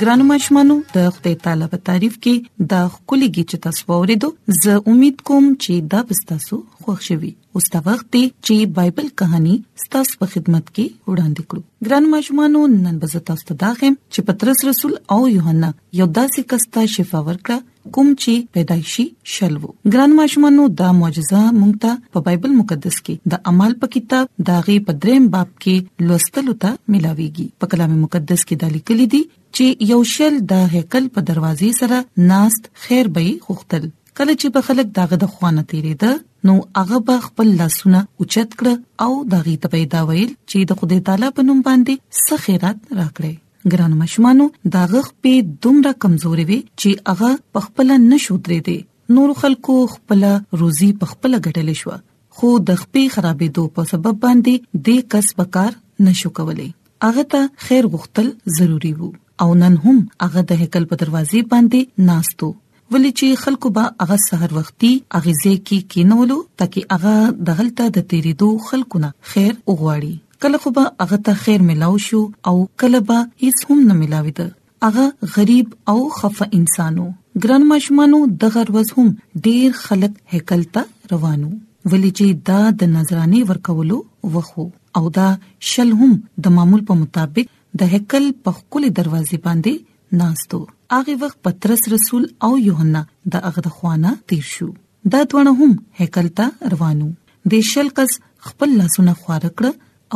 ګرانو مشمانو د خپل طالب تعریف کې دا خولي گی چې تاسو ورېدو زه امید کوم چې دا به تاسو خوښ شي اوس دا وخت دی چې بایبل کہانی ستاسو په خدمت کې وړاندې کړو ګران مشمانو نن به تاسو ته دا خم چې پترس رسول او یوحنا یو داسې کستا شفا ورکړه کوم چې پیدایشي شل وو ګران ماشومانو دا معجزه مونږ ته په بایبل مقدس کې د اعمال په کتاب داغه په دریم باب کې لوستلو ته ملاويږي په کلام مقدس کې د لیکل دي چې یو شل د هیکل په دروازې سره ناست خیر به غوښتل کله چې په خلک داغه د خوانه تیرې ده نو هغه به خپل لاسونه اوچت کړ او داغه ته پیدا ویل چې د خدای تعالی په نوم باندې څه خیرات راکړي ګران مشمانو دا غخ په دومره کمزوري وي چې هغه پخپل نشو درې دي نور خلکو خپل روزي پخپل ګټل شو خو د خپې خرابې دوه په سبب باندې د کس بکار نشو کولای هغه ته خیر غوښتل ضروری وو او نن هم هغه د هیکل په دروازې باندې ناستو ولې چې خلکو به هغه سحر وختي اغیزه کې کینولو ترڅو هغه د هلته د تیریدو خلکو نه خیر وغواړي کله خو به هغه ته خیر ملاو شو او کله به هیڅ هم نه ملاویده هغه غریب او خفه انسانو ګران ماشومانو دغه ورځ هم ډیر خلک هیکل ته روانو ولې چې دا د نظرانه ورکولو وخو او دا شل هم د معمول په مطابق د هیکل په خولي دروازې باندې ناستو هغه وخت پترس رسول او یوحنا د هغه د خوانه تیر شو دا دوانه هم هیکل ته روانو د شل کس خپل لاسونه خوار کړ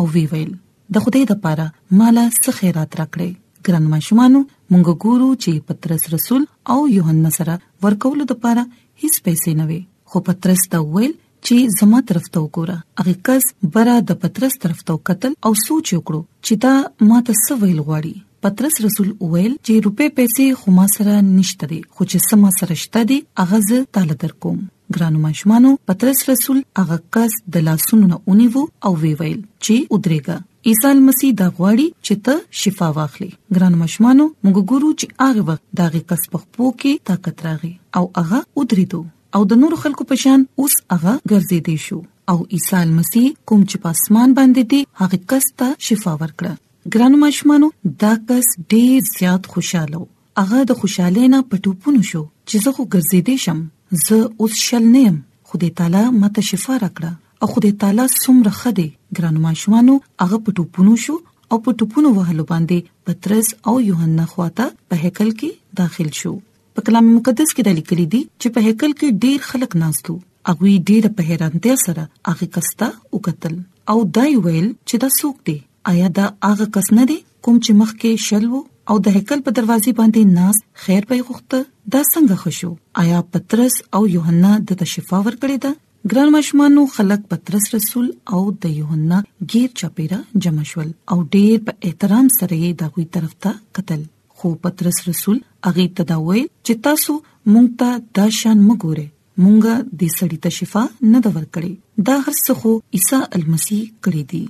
او وی ویل د خدای د پاره مالا څه خیرات راکړي ګران ماشومانو مونږ ګورو چې پترس رسول او یوهنا سره ورکول د پاره هیڅ پیسې نه وي خو پترس دا ویل چې زما طرف ته وګوره هغه کس برا د پترس طرف ته قتل او سوچ وکړو چې دا ما ته څه ویل غواړي پترس رسول وویل چې روپې پیسې خو ما سره نشته دي خو چې سما سره شته دي هغه زه تعالی درکوم ګرانو ماشومانو پترس رسول هغه کس د لاسونو نه اونیو او وی ویل چې ودرېګا عیسی مسیح دا غواړي چې ته شفا واخلې ګرانو ماشومانو موږ ګورو چې هغه وخت دا غي کس په خپو کې طاقت راغی او هغه ودرېدو او د نور خلکو په شان اوس هغه ګرځې دی شو او عیسی مسیح کوم چې په اسمان باندې دی هغه کس ته شفا ورکړه ګرانو ماشومانو دا کس ډیر زیات خوشاله و هغه د خوشاله نه پټوپونو شو چې زه خو ګرځېدې شم زه اوس شل نه يم خدای تعالی ماته شفا راکړه او خدای تعالی څومره خدي ګرانو ماشومانو هغه پټوپونو شو او پټوپونو وهلو باندې پترس او یوحنا خواته په هیکل کې داخل شو په کلام مقدس کې د لیکلي دي چې په هیکل کې ډیر خلک ناستو اغوی ډیر په حیرانتیا سره هغه کستا وکتل او دای ویل چې دا څوک دی آیا دا هغه کس نه دی کوم چې مخکې شلو او د هیکل په دروازې باندې ناس خیر پي غوښته دا څنګه خوشو آیا پترس او یوحنا د تشفا ور کړی دا ګران مشمانو خلک پترس رسول او د یوحنا غیر چاپیرا جمع شول او ډیر په احترام سره یې دغوی طرف ته قتل خو پترس رسول هغه ته دا ویل چې تاسو مونږ ته دا شان مګوره مونږه د سړی ته شفا نه د ورکړي دا هر څه خو عیسی المسی کړی دی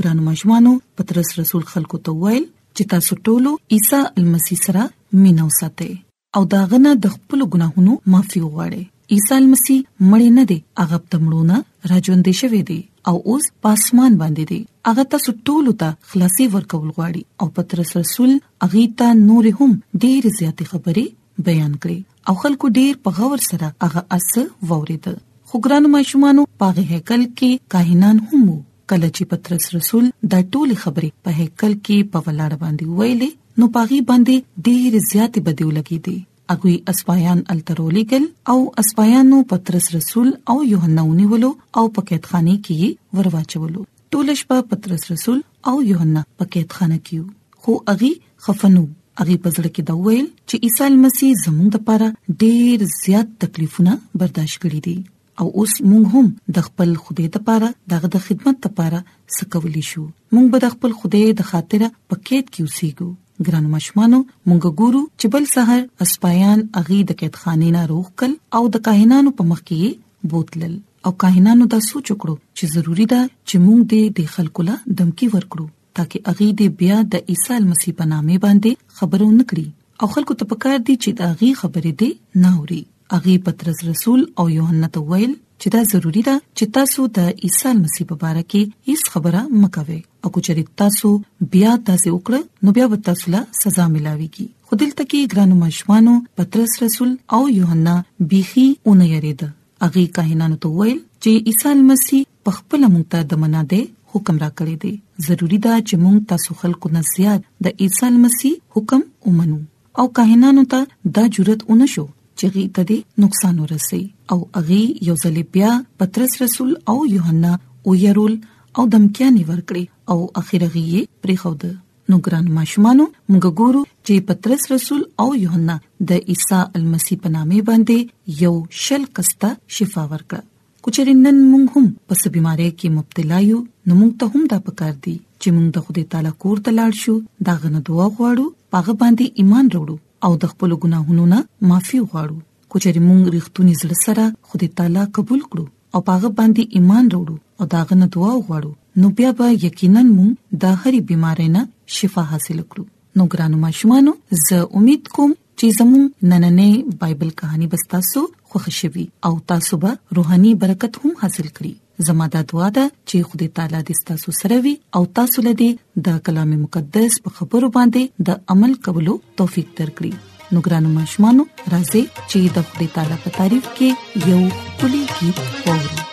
ګران ماشومانو پترس رسول خلکو ته ویل چې تاسو ټول عیسی المسی سره مینه وساتئ او دا غنه د خپل ګناهونو معافي وغواړي عیسی مسیح مړ نه دی هغه د مړونه راجوند شوی دی او اوس پاسمان باندې دی هغه تاسو ټول ته خلاصي ورکول غواړي او پترس رسول اغه ته نور هم ډېر زیاتې خبرې بیان کړې او خلکو ډېر په غور سره هغه اس وورید خو ګرانو ماشومانو پاغه هیکل کې کاهنان هم وو کله چې پترس رسول دا ټولې خبرې په هیکل کې په ولاړ باندې ویلې نو پاغي باندې ډېر زیاتې بدیو لګې دي هغوی اسپایان الترولی ګل او اسپایانو پترس رسول او یوحنا ونیولو او په قیدخانه کې ورواچولو ټول شپه پترس رسول او یوحنا په قیدخانه کې خو اغي خفنو اغي پزړه کې دا ویل چې عیسی مسیح زموږ لپاره ډیر زیات تکلیفونه برداشت کړی دي او اوس موږ هم د خپل خدای لپاره دغه د خدمت لپاره سکولی شو موږ به د خپل خدای د خاطر پکېټ کې اوسېګو ګران مشمانو موږ ګورو چې بل سحر اسپایان اغي د کېدخانې نه روغ کل او د کاهنانو په مخ کې بوتلل او کاهنانو دا سوچ وکړو چې ضروری ده چې موږ دې د خلکو لا دمکی ورکړو تاکه هغوی دې بیا د عیسی المسیح په نامه باندې خبرو نه کړي او خلکو ته پکار دي چې دا غي خبرې دې نه اوري اغي پترس رسول او یوحنا ته ویل چې دا ضروری ده چې تاسو د عیسی مسیح په اړه کې هیڅ خبره مکوئ او کچري تاسو بیا تاسو وکړه نو بیا به تاسو لا سزا ملاويږي خودل تکي ګرانو مشوانو پترس رسول او یوحنا بيخي اون یریده اغي کاهنانو ته ویل چې عیسی مسیح په خپل مونږ ته د منادې حکم را کړی دی ضروری ده چې مونږ تاسو خلکو نه زیات د عیسی مسیح حکم ومنو او کاهنانو ته دا جرأت ونشو چې غي ته دې نقصان ورسي او اغي یو ځل بیا پترس رسول او یوحنا او يرول او دمکیانی ورکړي او اخر غي پرې خود نو ګران ماشومانو موږ ګورو چې پترس رسول او یوحنا د عیسی المسی په نامه باندې یو شل کستا شفا ورکړه کچري نن موږ هم په څه بيمارۍ کې مبتلا یو نو موږ ته هم دا پکار دي چې موږ د خدای تعالی کور ته لاړ شو دا غنه دعا غواړو پاغه باندې ایمان وروړو او د خپل ګناهونو نه معافي غواړو کچري موږ رښتونی زړه سره خدای تعالی قبول کړو او پاغه باندې ایمان وروړو او دا غنه دعا غواړو نو بیا به یقینا موږ د هرې بيمارۍ نه شفا حاصل کړو نو ګرانو ماشومانو زه امید کوم چې زموږ نننې بایبل کہانی به تاسو خوښ شي او تاسو به روحاني برکت هم حاصل کړئ زموږ د دعا د چې خدای تعالی دې تاسو سره وي او تاسو له دې د کلام مقدس په خبرو باندې د عمل کولو توفیق درکړي نو ګرانو مشمانو راځي چې د خدای تعالی په تعریف کې یو کلی کې وورو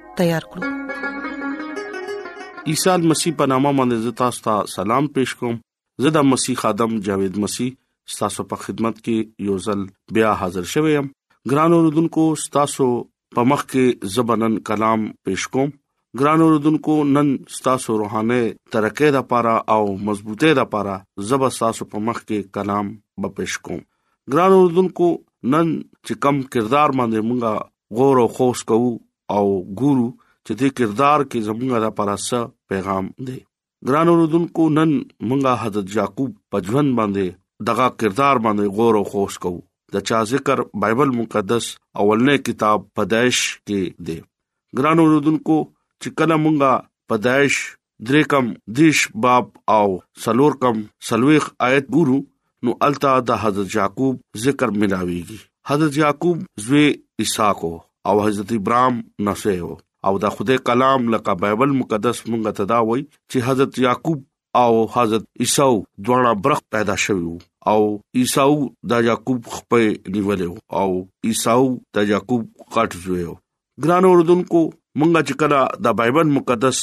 تیار کړو عیسی مسیح په نامه باندې تاسو ته سلام پېښ کوم زه د مسیح خادم جاوید مسیح تاسو په خدمت کې یو ځل بیا حاضر شوم ګران اوردونکو تاسو په مخ کې زبنن کلام پېښ کوم ګران اوردونکو نن تاسو روحانه ترقه د پاره او مضبوطه د پاره زب تاسو په مخ کې کلام به پېښ کوم ګران اوردونکو نن چې کم کردار باندې مونږه غور او خوص کوو او ګورو چې دې کردار کې زمونږه د پراسه پیغام دی ګران اوردونکو نن مونږه حضرت یعقوب پجوند باندې دغه کردار باندې غور او خوص کوو د چا ذکر بایبل مقدس اولنې کتاب پدایش کې دی ګران اوردونکو چې کله مونږه پدایش درې کم دیش باب او سلور کم سلويخ آیت ګورو نو التا د حضرت یعقوب ذکر ملاويږي حضرت یعقوب زوی اسحاق او حضرت ابراهيم نسه او دا خدای کلام لکه بایبل مقدس مونږ ته دا وایي چې حضرت یعقوب او حضرت عیسی دواړه برخ پیدا شوی او عیسی د یعقوب خپل نیولې او عیسی د یعقوب غټ زوی ګران اوردونکو مونږه چې کله د بایبل مقدس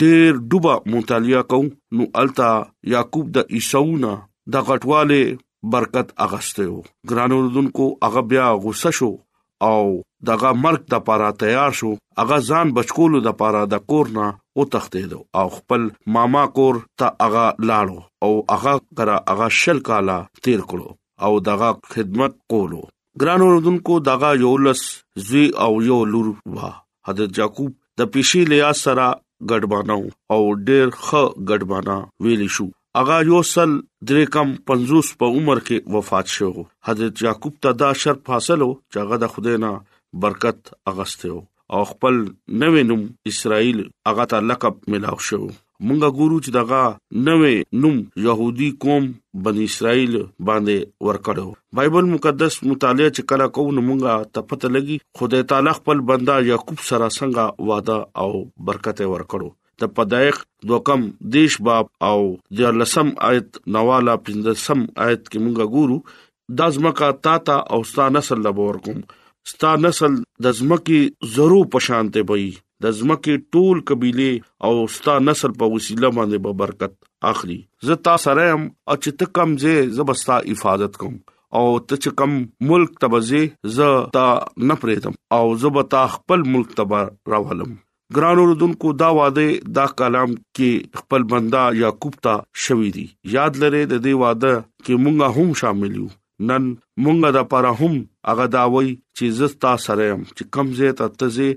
ډېر ډوبه مطالعه کو نو التا یعقوب د عیسونا د غټواله برکت اغسته وو ګران اوردونکو هغه بیا غوسه شو او دغه مرګ د پاره تیار شو هغه ځان بچکولو د پاره د کور نه او تختید او خپل ماما کور ته هغه لاړو او هغه کرا هغه شل کاله تیر کړو او دغه خدمت کولو ګران اوردونکو دغه یولس زوی او یو لور وا حضرت یعقوب د پیشي لیا سره ګډبانو او ډېر خ ګډبانا ویل شو اغا یو سل درې کم 50 په عمر کې وفات شو حضرت یعقوب ته دا شرف حاصلو چې هغه د خدای نه برکت اغستو او خپل نوې نوم اسرائیل هغه ته لقب ملاو شو مونږه ګورو چې دغه نوې نوم يهودي قوم بني اسرائیل باندې ورکړو بایبل مقدس مطالعه چې کله کوو نو مونږه ته پته لګي خدای تعالی خپل بندا یعقوب سره څنګه وعده او برکت ورکړو د پدایق دوکم دیش باب او د لسم آیت نواله پنځم آیت کې مونږه ګورو د ځمکه تا ته او ستا نسل لبور کوم ستا نسل د ځمکه زرو پشانته وي د ځمکه ټول قبيله او ستا نسل په وسیله باندې به برکت اخلي زه تا سره هم او چې ته کم زه زبستا حفاظت کوم او ته چې کم ملک تبزه زه تا نفرتم او زبتا خپل ملک تبا راولم ګران اوردونکو دا واده دا کلام کې خپل بندا یعقوب ته شوې دي یاد لرې د دې واده کې مونږه هم شامل یو نن مونږه د پاره هم هغه دا وای چې زستا سره يم چې کمزه ته تزه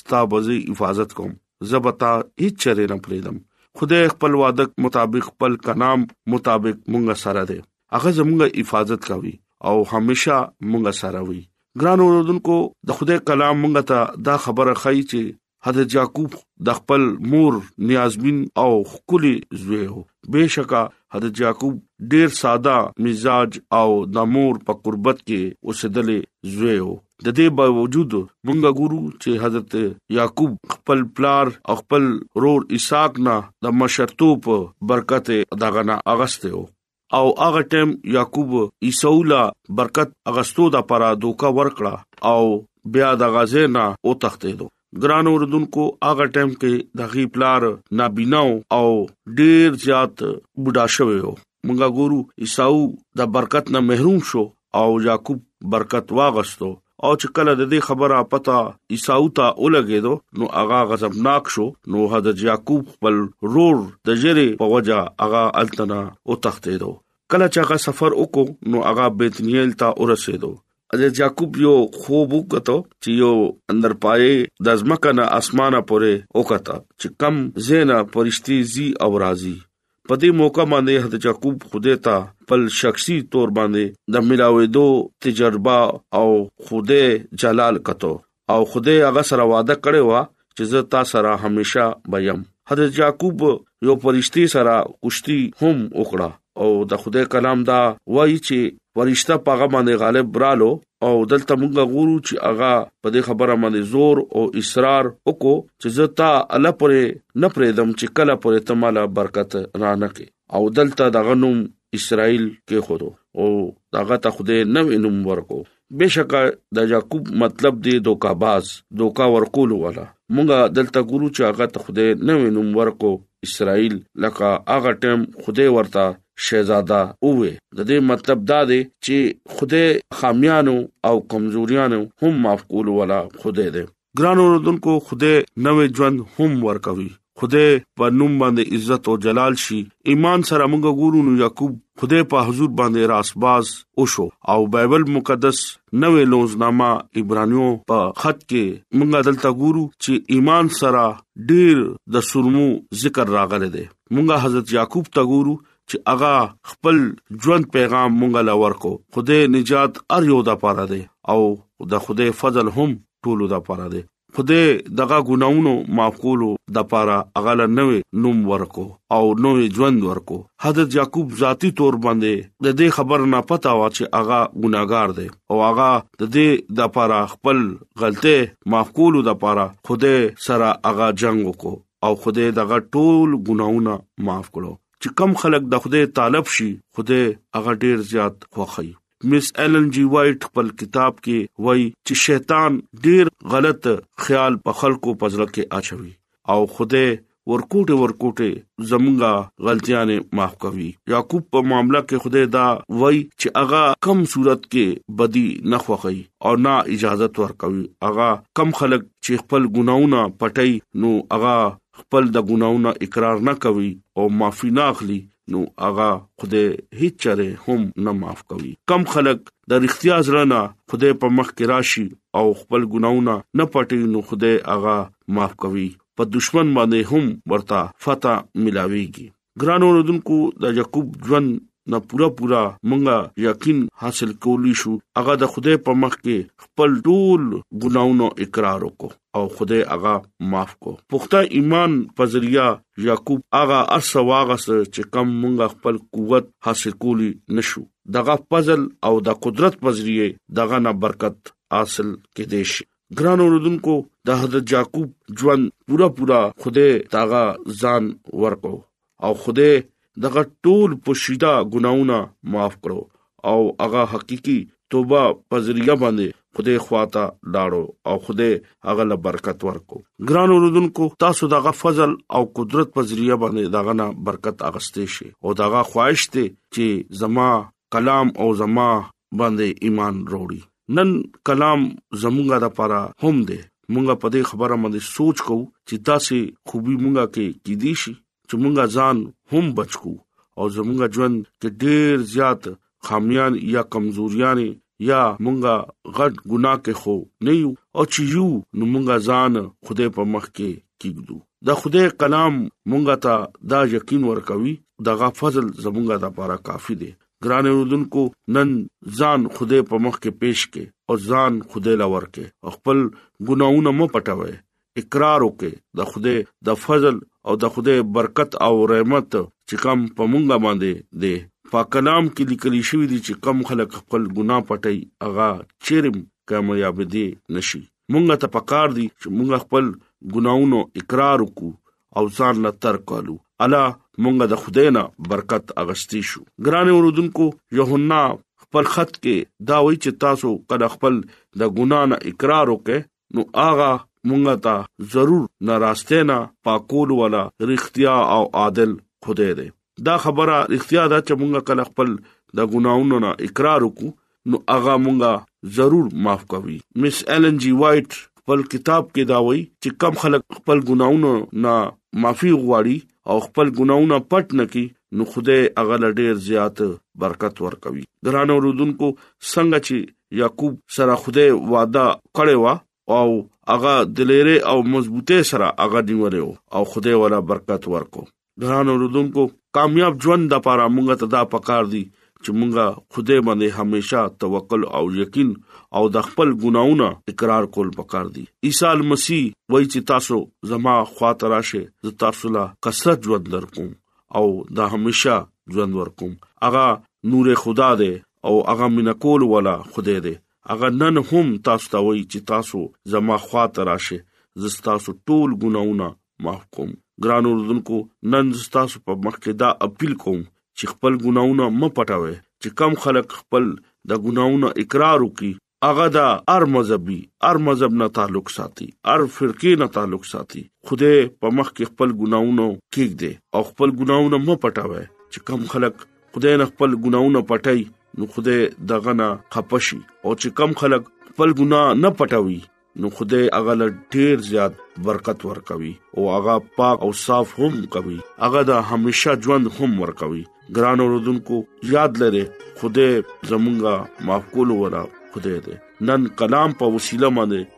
ستا بزي حفاظت کوم زبتا هیڅ چره نه پریدم خدای خپل وعده مطابق خپل کلام مطابق مونږه سره ده هغه زموږ حفاظت کوي او همیشه موږ سره وي ګران اوردونکو د خدای کلام موږ ته دا خبره خایي چې حضرت یعقوب د خپل مور نیازبین او خولي زوی هو بهشکه حضرت یعقوب ډیر ساده مزاج او د مور په قربت کې اوسېدلې زوی هو د دې باوجود مونږ ګورو چې حضرت یعقوب خپل پلار او خپل رور اسحاق نه د مشرتوب برکت دغه نه اغسته او هغه ټیم یعقوب عیسولا برکت اغستو د پرا دوکا ورکړه او بیا د غزه نه او تختیدو ګران اوردونکو هغه ټیم کې د غی پلار نابیناو او ډیر زیات بډا شوی مونږه ګورو عیسو د برکت نه محروم شو او یعقوب برکت واغستو او چې کله د دې خبره پتا عیساو ته ولګېدو نو هغه غضبناک شو نو حضرت یعقوب خپل رور د جری په وجا هغه التنا او تختیدو کله چې هغه سفر وکړو نو هغه بیت نیل ته ورسېدو حضرت یعقوب یو خوب وکړو چې یو اندر پائے د ځمکنه اسمانه پورې وکړه چې کم زینا پرشتي زی او راضي په دې موقع باندې حضرت یعقوب خدای ته خپل شخصي تور باندې د ملاوېدو تجربه او خدای جلال کتو او خدای هغه سره وعده کړې و چې زه تا سره همیشه بیم حضرت یعقوب یو پرشتي سره کشتي هم وکړه او د خدای کلام دا وایي چې پرشتہ پاغه باندې غالب رالو او دلته مونږه غورو چې اغا په دې خبره باندې زور او اصرار وکړو چې زه تا الله پرې نه پرې دم چې کله پرې تماله برکت رانه کې او دلته د غنوم اسرائیل کې خورو او داغه ته خوده نو انم ورکو بشکا د یعقوب مطلب دی دوکاباز دوکا ورکول ولا مونږه دلته ګورو چې هغه ته خوده نو انم ورکو اسرائیل لکه هغه ټیم خدای ورته شهزاده اوه د دې مطلب دا دی چې خدای خامیانو او کمزوریانو هم معاف کول ولا خدای دی ګران اوردونکو خدای نوې ژوند هم ورکوي خدای په نوم باندې عزت او جلال شي ایمان سره موږ ګورو نو یعقوب خدای په حضور باندې راسباز او شو او بایبل مقدس نوې لوزنامه ایبرانیو په خط کې موږ دلته ګورو چې ایمان سره ډیر د سرمو ذکر راغلی دی مونږه حضرت یعقوب ته ګورو چې هغه خپل ژوند پیغام مونږ لا ورکو خدای نجات ار یو د پاره دی او د خدای فضل هم ټولو د پاره دی خدای دغه ګناونو معاف کولو د پاره اغل نوې نوم ورکو او نوې ژوند ورکو حضرت یعقوب ذاتی تور باندې د دې خبر نه پتا و چې اغا ګناګار دی او اغا د دې د پاره خپل غلطه معاف کولو د پاره خوده سره هغه جنگ وکړو او خوده دغه ټول ګناونه معاف کړو چې کم خلک د خوده طالب شي خوده هغه ډیر زیات خوخی مس ایلن جی وایټ خپل کتاب کې وایي چې شیطان ډیر غلط خیال په خلکو پزړه کې اچوي او خدای ورکوټه ورکوټه زمونږه غلطیانه معاف کوي یعقوب په معاملې کې خدای دا وای چې هغه کم صورت کې بدی نه خوخی او نه اجازه تور کوي هغه کم خلک چې خپل ګناونه پټي نو هغه خپل د ګناونه اقرار نه کوي او معافي نه اخلي نو هغه خدای هیڅ چره هم نه معاف کوي کم خلک د رښتیا زړه نه خدای په مخ کې راشي او خپل ګناونه نه پټي نو خدای هغه معاف کوي په دشمن باندې هم ورته فتح ملاويږي ګران اوردونکو د یعقوب ژوند نه پورا پورا مونږه یقین حاصل کولی شو هغه د خدای په مخ کې خپل ټول ګناونو اقرار وکړو او خدای هغه معاف کو پخته ایمان پزریا یعقوب هغه اس واغس چې کم مونږه خپل قوت حاصل کولی نشو دغه فضل او د قدرت پزریه دغه نه برکت حاصل کې دیش ګران اوردونکو د حضرت یعقوب ژوند پورا پورا خدای تاغه ځان ورکو او خدای دغه ټول پوشیده ګناونه معاف کړو او هغه حقيقي توبه په ذریعہ باندې خدای خواته لاړو او خدای هغه له برکت ورکو ګران اوردونکو تاسو دغه فضل او قدرت په ذریعہ باندې دغه نه برکت اغستې شي او دغه خواهش ته چې زما کلام او زما باندې ایمان وروړي نن کلام زمونږه د پاره هم دی مونږه په دې خبره باندې سوچ کوو چې داسې خوبي مونږه کې کې دي شي چې مونږه ځان هم بچو او زمونږه ژوند کې ډېر زیات خامیان یا کمزوریاں یا مونږه غټ ګناه کې خو نه یو او چې یو نو مونږه ځان خدای په مخ کې کیږو دا خدای کلام مونږه ته دا یقین ورکوي دغه فضل زمونږه د پاره کافی دی ګران اوردونکو نن ځان خوده په مخ کې پیش کې او ځان خوده لور کې خپل ګناونه مو پټوي اقرار وکي د خوده د فضل او د خوده برکت او رحمت چې کم په مونږه باندې دی په کلام کې لیکل شوی دی چې کم خلک خپل ګنا پټي اغا چیرم کامیاب دي نشي مونږه ته پکار دي چې مونږ خپل ګناونو اقرار وکړو او ځان لا تر کالو الا مونږ د خدای نه برکت اغستی شو ګران اوردونکو یوهنا خپل خط کې دا وایي چې تاسو کله خپل د ګنا نه اقرار وکړئ نو هغه مونږ ته ضرور ناراسته نه پاکول ولا رښتیا او عادل خدای دی دا خبره اختیار ده چې مونږه کله خپل د ګناونو نه اقرار وکړو نو هغه مونږه ضرور معاف کوي مس ایلن جی وایټ خپل کتاب کې دا وایي چې کم خلک خپل ګناونو نه معافي غواړي او خپل ګناونه پټ نکي نو خدای هغه لډیر زیات برکت ورکوي ګران اوردونکو څنګه چې یعقوب سره خدای وعده کړې و او هغه دلیری او مضبوطی سره هغه نیولې او خدای ولا برکت ورکو ګران اوردونکو کامیاب ژوند د پاره مونږ ته دا پکار دي چې مونږه خدای باندې همیشه توکل او یقین او د خپل ګناونه اقرار کول پکار دي عیسی مسیح وایي چې تاسو زما خواته راشه زه تاسو لا کثرت ژوند درکوم او دا همیشه ژوند ورکوم اغه نور خدا دې او هغه مینه کول ولا خدای دې هغه نن هم تاسو ته وایي چې تاسو زما خواته راشئ زه تاسو ټول ګناونه معاف کوم ګران اوردونکو نن تاسو په مخ کې دا اپیل کوم چې خپل ګناونه م پټوي چې کم خلک خپل د ګناونه اقرار وکي هغه د ار مذهبي ار مذهب نه تعلق ساتي ار فرقه نه تعلق ساتي خوده په مخ کې خپل ګناونه کېږي او خپل ګناونه م پټوي چې کم خلک خدای نه خپل ګناونه پټي نو خدای دغه نه خپشي او چې کم خلک خپل ګنا نه پټوي نو خدای هغه له ډیر زیات برکت ورکوي او هغه پاک او صاف هم کوي هغه د همیشا ژوند هم ورکوي ګران اوردونکو یاد لره خدای زمونږه معاف کول ولا خدای دې نن کلام په وسیله باندې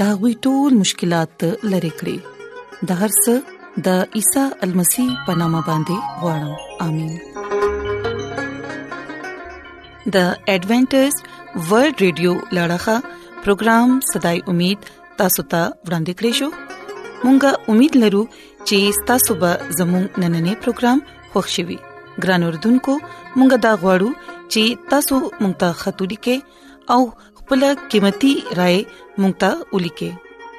دا غوي ټول مشکلات لری کړی د هر څه د عیسی المسی په نامه باندې وړم امين د ایڈونچر ورلد رادیو لړغا پروگرام صداي امید تاسو ته ورانده کړی شو مونږه امید لرو چې تاسو به زموږ نننې پروګرام خوښیوي ګران اوردونکو مونږه دا غواړو چې تاسو مونږ ته ختوری کې او خپل قیمتي رائے مونږ ته ولیکې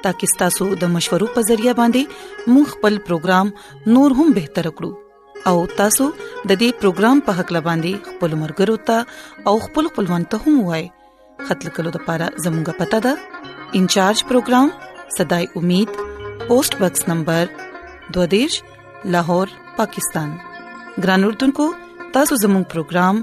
ترڅو تاسو د مشورو په ذریعہ باندې مونږ خپل پروګرام نور هم بهتر کړو او تاسو د دې پروګرام په حق لباندي خپل مرګرو ته او خپل خپلوان ته هم وای خپل کلو د پاره زموږه پته ده انچارج پروګرام صداي امید پوسټ باکس نمبر 22 لاهور پاکستان ګران اردوونکو تاسو زموږ پروګرام